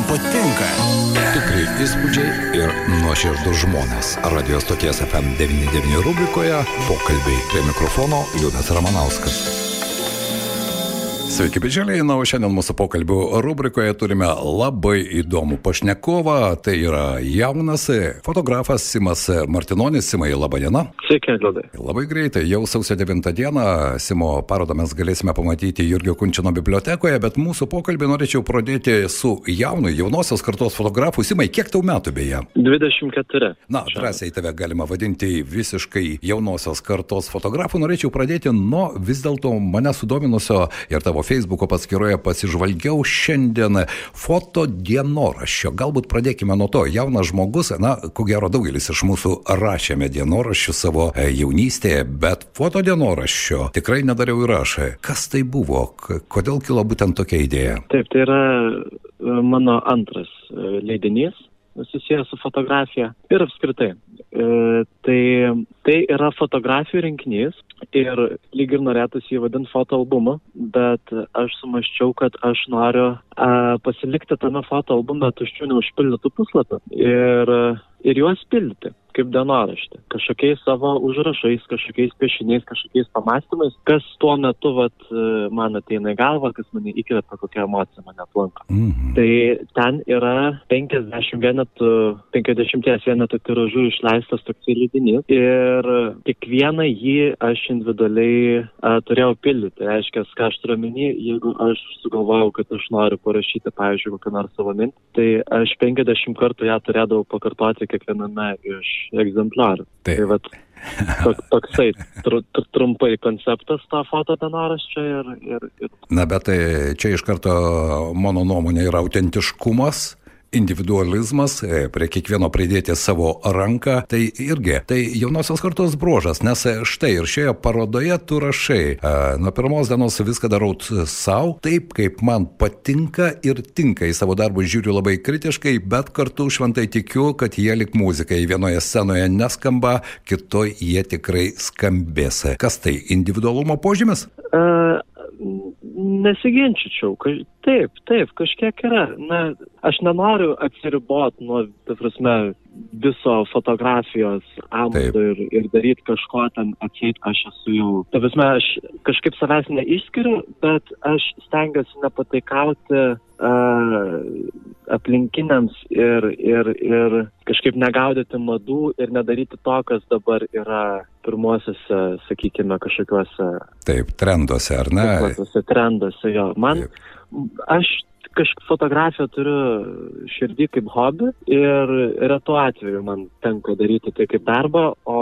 man patinka. Tikrai įspūdžiai ir nuoširdus žmonės. Radio stoties FM99 rubrikoje pokalbiai prie mikrofono Liudas Ramanauskas. Sveiki, bičiuliai. Na, o šiandien mūsų pokalbių rubrikoje turime labai įdomų pašnekovą. Tai yra jaunas fotografas Simas Martinonis. Simai, laba diena. Sveiki, Liudai. Labai greitai, jau sausio 9 dieną Simo parodą mes galėsime pamatyti Jurgio Kunčino bibliotekoje, bet mūsų pokalbį norėčiau pradėti su jaunu, jaunosios kartos fotografu. Simai, kiek tau metų beje? 24. Na, drąsiai tave galima vadinti visiškai jaunosios kartos fotografu. Norėčiau pradėti nuo vis dėlto mane sudominusio ir tavo savo Facebook'o paskyroje pasižvalgiau šiandien foto dienoraščio. Galbūt pradėkime nuo to. Jaunas žmogus, na, ko gero daugelis iš mūsų rašėme dienoraščių savo e, jaunystėje, bet foto dienoraščio tikrai nedariau ir aš. Kas tai buvo? Kodėl kilo būtent tokia idėja? Taip, tai yra e, mano antras e, leidinys susijęs su fotografija ir apskritai. E, tai, tai yra fotografijų rinkinys ir lyg ir norėtųsi jį vadinti fotoalbumu, bet aš sumaščiau, kad aš noriu a, pasilikti tame fotoalbume tuščių neužpildytų puslapių ir, ir juos pildyti kaip dienoraštį, kažkokiais savo užrašais, kažkokiais piešiniais, kažkokiais pamastymais, kas tuo metu vat, man ateina į galvą, kas mane įkvėpia, kokia emocija mane aplanko. Mhm. Tai ten yra 50 vienetų, 50 vienetų tiražų išleistas toks leidinys ir kiekvieną jį aš individualiai a, turėjau pildyti. Tai reiškia, ką aš turiu minį, jeigu aš sugalvojau, kad aš noriu parašyti, pavyzdžiui, kokią nors savo mintį, tai aš 50 kartų ją turėdavau pakartoti kiekviename iš egzempliorių. Taip. Tai vat, tok, toksai tr, tr, trumpai konceptas to foto dienoraščio ir, ir, ir. Na, bet tai čia iš karto mano nuomonė yra autentiškumas individualizmas, e, prie kiekvieno pridėti savo ranką, tai irgi, tai jaunosios kartos bruožas, nes e, štai ir šioje parodoje tu rašai, e, nuo pirmos dienos viską darau savo, taip kaip man patinka ir tinka į savo darbus žiūriu labai kritiškai, bet kartu šventai tikiu, kad jie lik muzikai vienoje scenoje neskamba, kitoj jie tikrai skambės. Kas tai individualumo požymis? Uh, nesiginčičiau. Taip, taip, kažkiek yra. Na, aš nenoriu atsiriboti nuo, ta prasme, viso fotografijos amato ir, ir daryti kažko ten atseit, aš esu jau. Ta prasme, aš kažkaip savęs neišskiriu, bet aš stengiuosi nepataikauti uh, aplinkiniams ir, ir, ir kažkaip negaudyti madų ir nedaryti to, kas dabar yra pirmuosiuose, sakykime, kažkokiuose. Taip, trenduose, ar ne? Pirmuosiuose trenduose, jo. Man, Taip. aš kažkaip fotografiją turiu širdį kaip hobį ir retu atveju man tenka daryti tai kaip darbą, o,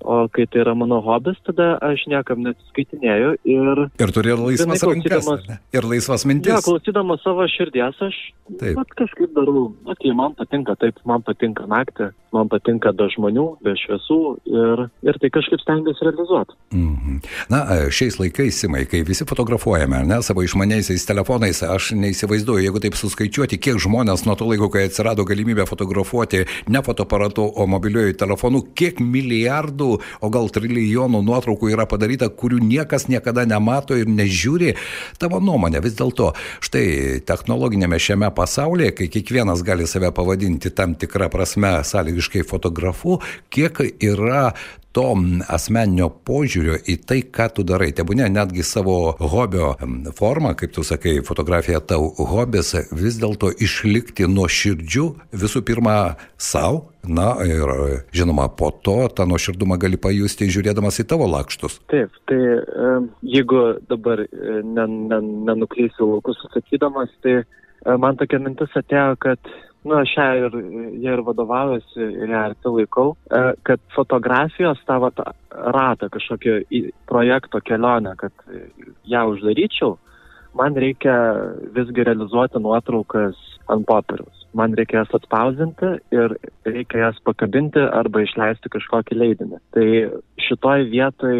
o kai tai yra mano hobis, tada aš niekam nesiskaitinėjau ir... Ir turi laisvas rankas. Ir laisvas mintis. Ne, klausydamas savo širdies, aš pat, kažkaip darau, okei, okay, man patinka, taip, man patinka naktį, man patinka be žmonių, be šviesų ir, ir tai kažkaip stengiuosi realizuoti. Mm -hmm. Na, šiais laikais, Simai, kai visi fotografuojame, ne, savo išmaniaisiais telefonais, aš neįsivaizduoju, įsivaizduoju, jeigu taip suskaičiuoti, kiek žmonės nuo to laiko, kai atsirado galimybė fotografuoti ne fotoaparatu, o mobiliuoju telefonu, kiek milijardų, o gal trilijonų nuotraukų yra padaryta, kurių niekas niekada nemato ir nežiūri. Tavo nuomonė vis dėlto, štai technologinėme šiame pasaulyje, kai kiekvienas gali save pavadinti tam tikrą prasme sąlygiškai fotografu, kiek yra to asmeninio požiūrio į tai, ką tu darai. Tebūnė netgi savo hobio formą, kaip tu sakai, fotografija tau hobis, vis dėlto išlikti nuo širdžių visų pirma savo. Na ir žinoma, po to tą nuoširdumą gali pajusti žiūrėdamas į tavo lakštus. Taip, tai jeigu dabar nenuklysiu laukus atsakydamas, tai man tokia mintis atėjo, kad aš ją ir, jie ir vadovaujuosi ir ją arti laikau, e, kad fotografijos tą vat, ratą kažkokio projekto kelionę, kad ją uždaryčiau, man reikia visgi realizuoti nuotraukas ant popieriaus. Man reikia jas atspausinti ir reikia jas pakabinti arba išleisti kažkokį leidinį. Tai šitoj vietoj,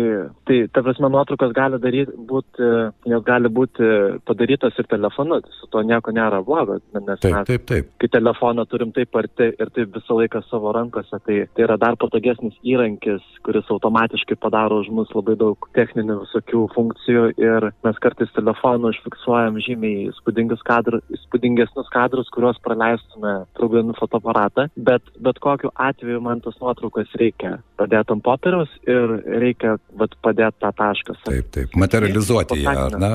tai ta prasme nuotraukos gali daryti, būti, jos gali būti padarytos ir telefonu, su to nieko nėra blogo, nes Taip, mes, taip, taip. kai telefoną turim taip arti ir taip visą laiką savo rankose, tai tai yra dar patogesnis įrankis, kuris automatiškai padaro už mus labai daug techninių visokių funkcijų ir mes kartais telefonu užfiksuojam žymiai įspūdingus kadrus, įspūdingesnius kadrus, kuriuos praleistume traukdami fotoaparatą, bet bet kokiu atveju man tas nuotraukas reikia padėti ant popieriaus ir reikia vat, padėti tą tašką. Taip, taip. Materializuoti ją, ar ne?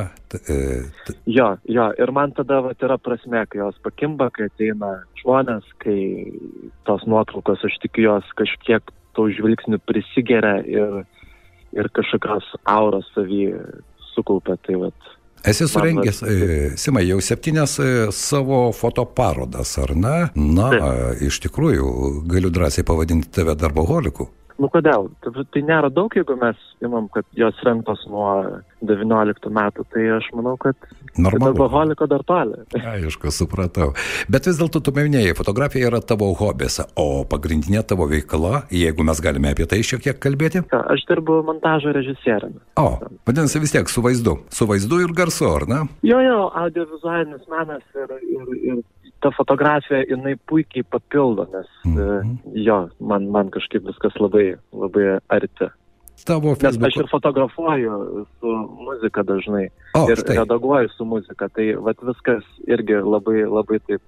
E, Jo, jo, ir man tada vat, yra prasme, kai jos pakimba, kai ateina žmonės, kai tos nuotraukos, aš tikiu, jos kažkiek tų žvilgsnių prisigeria ir, ir kažkokios auros savy sukaupia. Tai vat, Esi surengęs, e, Simai, jau septynias e, savo fotoparodas, ar ne? Na, iš tikrųjų, galiu drąsiai pavadinti tave darboholiku. Nu kodėl? Tai, nėra daug, jeigu mes imam, kad jos rengtos nuo 19 metų, tai aš manau, kad Normalu. darboholiko dar toli. Aišku, supratau. Bet vis dėlto tu minėjai, fotografija yra tavo hobis, o pagrindinė tavo veikla, jeigu mes galime apie tai šiek tiek kalbėti. Aš dirbu montažo režisieriumi. O, vadinasi vis tiek su vaizdu. Su vaizdu ir garsu, ar ne? Jo, jo, audiovizualinis menas ir, ir, ir ta fotografija, jinai puikiai papildo, nes Mhm. e, jo, man, man kažkaip viskas labai, labai arti. Tavo Nes aš ir fotografuoju su muzika dažnai O, ir štai. redaguoju su muzika, tai vat viskas irgi labai, labai taip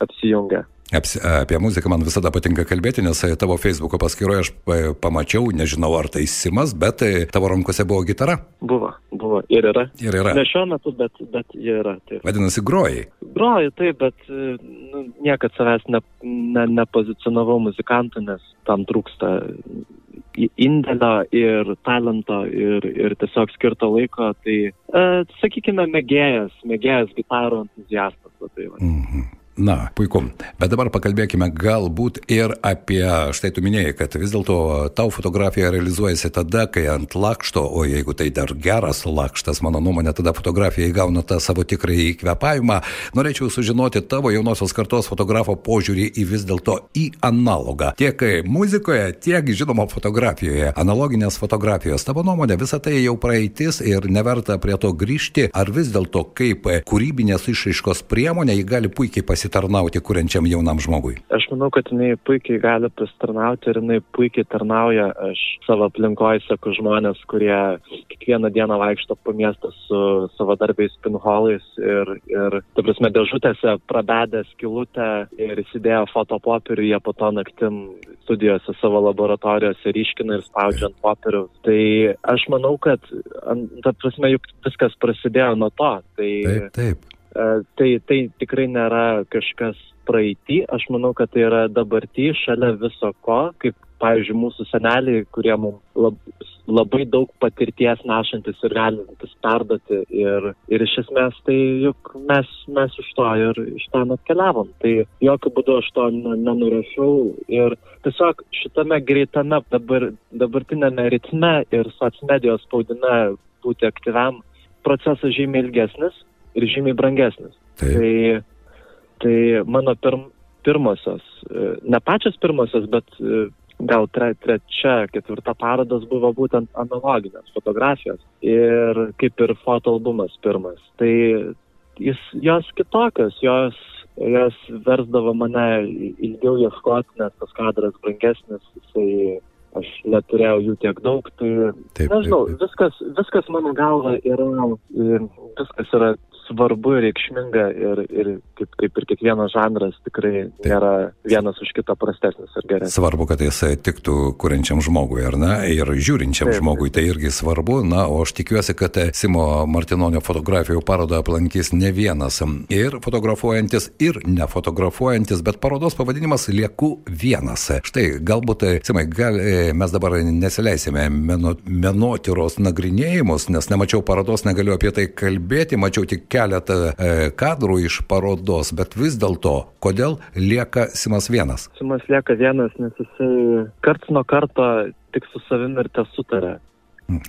apsijungia. Apie muziką man visada patinka kalbėti, nes e, tavo Facebook'o paskyroje aš e, pamačiau, nežinau ar tai Simas, bet e, tavo rankose buvo gitara. Buvo, buvo ir yra. Ir yra. Ne šiuo metu, bet, bet yra. Taip. Vadinasi, grojai. Groju taip, bet nu, niekad savęs ne, ne, nepozicionavau muzikantų, nes tam trūksta indėlio ir talento ir, ir tiesiog skirto laiko. Tai, e, sakykime, mėgėjas, mėgėjas gitarų entuziastas. Tai, va. Mhm. Na, puiku. Bet dabar pakalbėkime galbūt ir apie, štai tu minėjai, kad vis dėlto tau fotografija realizuojasi tada, kai ant lakšto, o jeigu tai dar geras lakštas, mano nuomonė, tada fotografija įgauna tą savo tikrąjį įkvepavimą. Norėčiau sužinoti tavo jaunosios kartos fotografo požiūrį į vis dėlto į analogą. Tiek muzikoje, tiek žinoma fotografijoje. Analoginės fotografijos. Tavo nuomonė, visa tai jau praeitis ir neverta prie to grįžti, ar vis dėlto kaip kūrybinės išraiškos priemonė jį gali puikiai pasitarnauti kuriančiam jaunam žmogui. Aš manau, kad jinai puikiai gali pasitarnauti ir jinai puikiai tarnauja. Aš savo aplinkoje seku žmonės, kurie kiekvieną dieną vaikšto po miestą su savo darbiais pinholais ir, ir ta prasme, dėžutėse prabedę skilutę ir įsidėjo fotopopierių, jie po to naktim studijose savo laboratorijose ryškina ir spaudžia ant popierių. Tai aš manau, kad, ta prasme, juk viskas prasidėjo nuo to. Tai, Taip, taip. E, tai, tai tikrai nėra kažkas praeitį, aš manau, kad tai yra dabartį šalia viso ko, kaip, pavyzdžiui, mūsų seneliai, kurie mums lab, labai daug patirties nešantis ir galintis perduoti. Ir, ir iš esmės tai juk mes, mes iš to ir iš ten atkeliavom. Tai jokių būdų aš to ne- nenurašiau. Ir tiesiog šitame greitame dabar, dabartinėme ritme ir socmedijos spaudime būti aktyviam procesas žymiai ilgesnis ir žymiai brangesnis. Taip. Tai, tai mano pirm, pirmosios, e, ne pačios pirmosios, bet e, gal tre, trečia, ketvirta parodos buvo būtent analoginės fotografijos ir kaip ir fotoalbumas pirmas. Tai jis, jos kitokios, jos, jos versdavo mane ilgiau ieškoti, nes tas kadras brangesnis, jisai aš neturėjau jų tiek daug, tai Taip, nežinau, taip, taip. viskas, viskas mano galva yra, e, viskas yra svarbu ir reikšminga ir, ir kaip, kaip ir kiekvienas žanras tikrai nėra vienas už kitą prastesnis ir geresnis. Svarbu, kad jis tiktų kuriančiam žmogui, ar ne? Ir žiūrinčiam Taip, žmogui tai irgi svarbu. Na, o aš tikiuosi, kad Simo Martinonio fotografijų parodą aplankys ne vienas. Ir fotografuojantis, ir nefotografuojantis, bet parodos pavadinimas Lieku vienas. Štai, galbūt, Simai, gal, e, mes dabar nesileisime meno, menotyros nagrinėjimus, nes nemačiau parodos, negaliu apie tai kalbėti, mačiau tik keletą e, kadrų iš parodos, bet vis dėlto, kodėl lieka Simas vienas? Simas lieka vienas, nes jisai karts nuo karto tik su savimi ir te sutarė.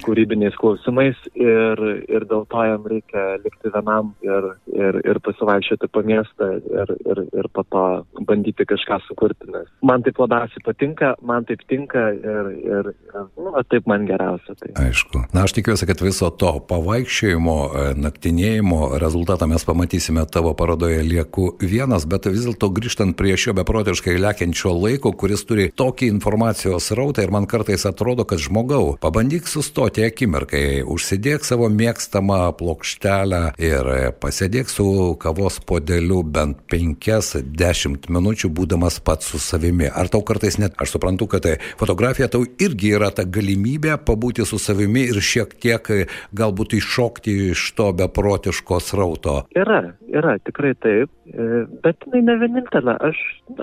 Kūrybiniais klausimais ir, ir dėl to jam reikia likti vienam ir, ir, ir pasivaikščioti po miestą ir, ir, ir po to bandyti kažką sukurti. Nes man taip labiausiai patinka, man taip tinka ir, ir, nu, taip man geriausia. Tai. Aišku. Na, aš tikiuosi, kad viso to pavaikščiojimo, e, naktinėjimo rezultatą mes pamatysime tavo parodoje Lieku vienas, bet vis dėlto grįžtant prie šio beprotiškai lekiančio laiko, kuris turi tokį informacijos rautą ir man kartais atrodo, kad žmogau, pabandyk sustoti akimirkai, užsidėk savo mėgstamą plokštelę ir pasėdėk su kavos podeliu bent 5-10 minučių, būdamas pats su savimi. Ar tau kartais net, aš suprantu, kad tai fotografija tau irgi yra ta galimybė pabūti su savimi ir šiek tiek galbūt iššokti iš to beprotiško srauto. Yra, yra, tikrai taip. E, bet jinai ne vienintelė. Aš,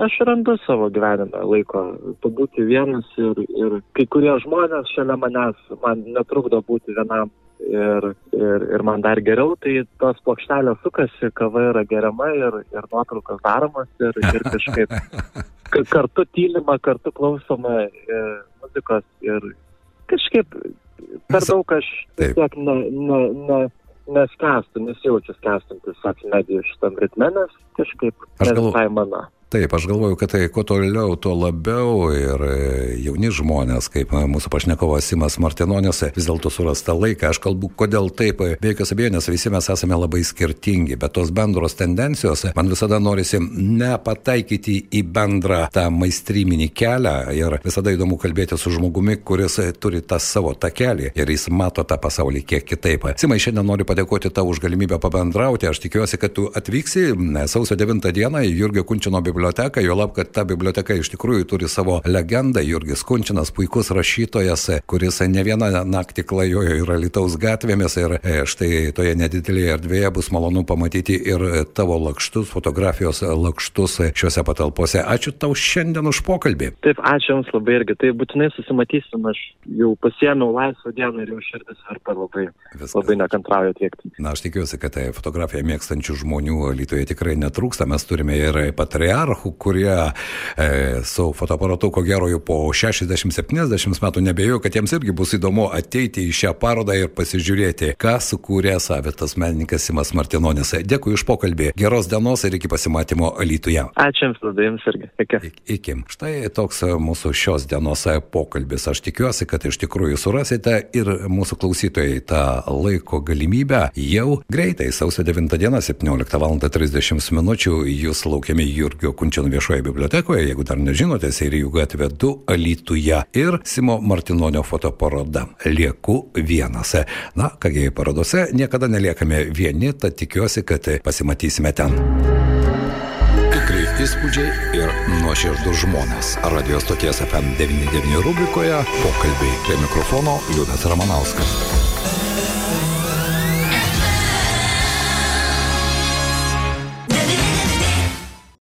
aš randu savo gyvenime laiko pabūti vienas ir, ir kai kurie žmonės šalia manęs man netrukdo būti vienam. Ir, ir, ir man dar geriau, tai tos plokštelės sukasi, kava yra geriama ir, ir nuotraukos daromas ir, ir kažkaip kartu tylima, kartu klausoma e, muzikos ir kažkaip per daug aš tiesiog ne, ne, ne, neskęstu, nesijaučiu skęstantis medijų šitam ritme, nes kažkaip ne visai mano. Taip, aš galvoju, kad tai kuo toliau, tuo labiau ir e, jauni žmonės, kaip e, mūsų pašnekovas Simas Martinonis, vis dėlto surasta laiką. Aš kalbu, kodėl taip, be jokios abejonės, visi mes esame labai skirtingi, bet tos bendros tendencijos, man visada norisi nepataikyti į bendrą tą maistryminį kelią ir visada įdomu kalbėti su žmogumi, kuris turi tą savo takelį ir jis mato tą pasaulį kiek kitaip. Simai, šiandien noriu padėkoti tau už galimybę pabendrauti. Aš tikiuosi, kad tu atvyksi sausio 9 dieną į Jurgio Kunčino biblioteką biblioteką, jo lab, kad ta biblioteka iš tikrųjų turi savo legendą. Jurgis Kunčinas, puikus rašytojas, kuris ne vieną naktį klajojo ir Lietuvos gatvėmis ir e, štai toje nedidelėje erdvėje bus malonu pamatyti ir tavo lakštus, fotografijos lakštus šiuose patalpose. Ačiū tau šiandien už pokalbį. Taip, ačiū Jums labai irgi. Tai būtinai susimatysim, aš jau pasiėmiau laisvą dieną ir jau širdis arba labai, Viskas. labai nekantrauju tiekti. Na, aš tikiuosi, kad tai fotografiją mėgstančių žmonių Lietuvoje tikrai netrūksta. Mes turime ir patriarchą oligarchų, kurie e, su fotoaparatu, ko gero jau po 60-70 metų nebejoju, kad jiems irgi bus įdomu ateiti į šią parodą ir pasižiūrėti, ką sukūrė savitas menininkas Simas Martinonis. Dėkui už pokalbį, geros dienos ir iki pasimatymo Alytuje. Ačiū Jums, tada Jums irgi. Iki. iki. Štai toks mūsų šios dienos pokalbis. Aš tikiuosi, kad iš tikrųjų surasite ir mūsų klausytojai tą laiko galimybę jau greitai, sausio 9 dieną, 17 val. 30 min. jūs laukiami Jurgio Kunčiano viešoje bibliotekoje, jeigu dar nežinote, Seirijų gatvė 2 Alytuje ir Simo Martinonio fotoparoda Lieku vienas. Na, kągi parodose niekada neliekame vieni, tad tikiuosi, kad pasimatysime ten. Tikrai įspūdžiai ir nuoširdus žmonės. Radio stoties FM99 rubrikoje pokalbiai prie mikrofono Liudas Ramanauskas.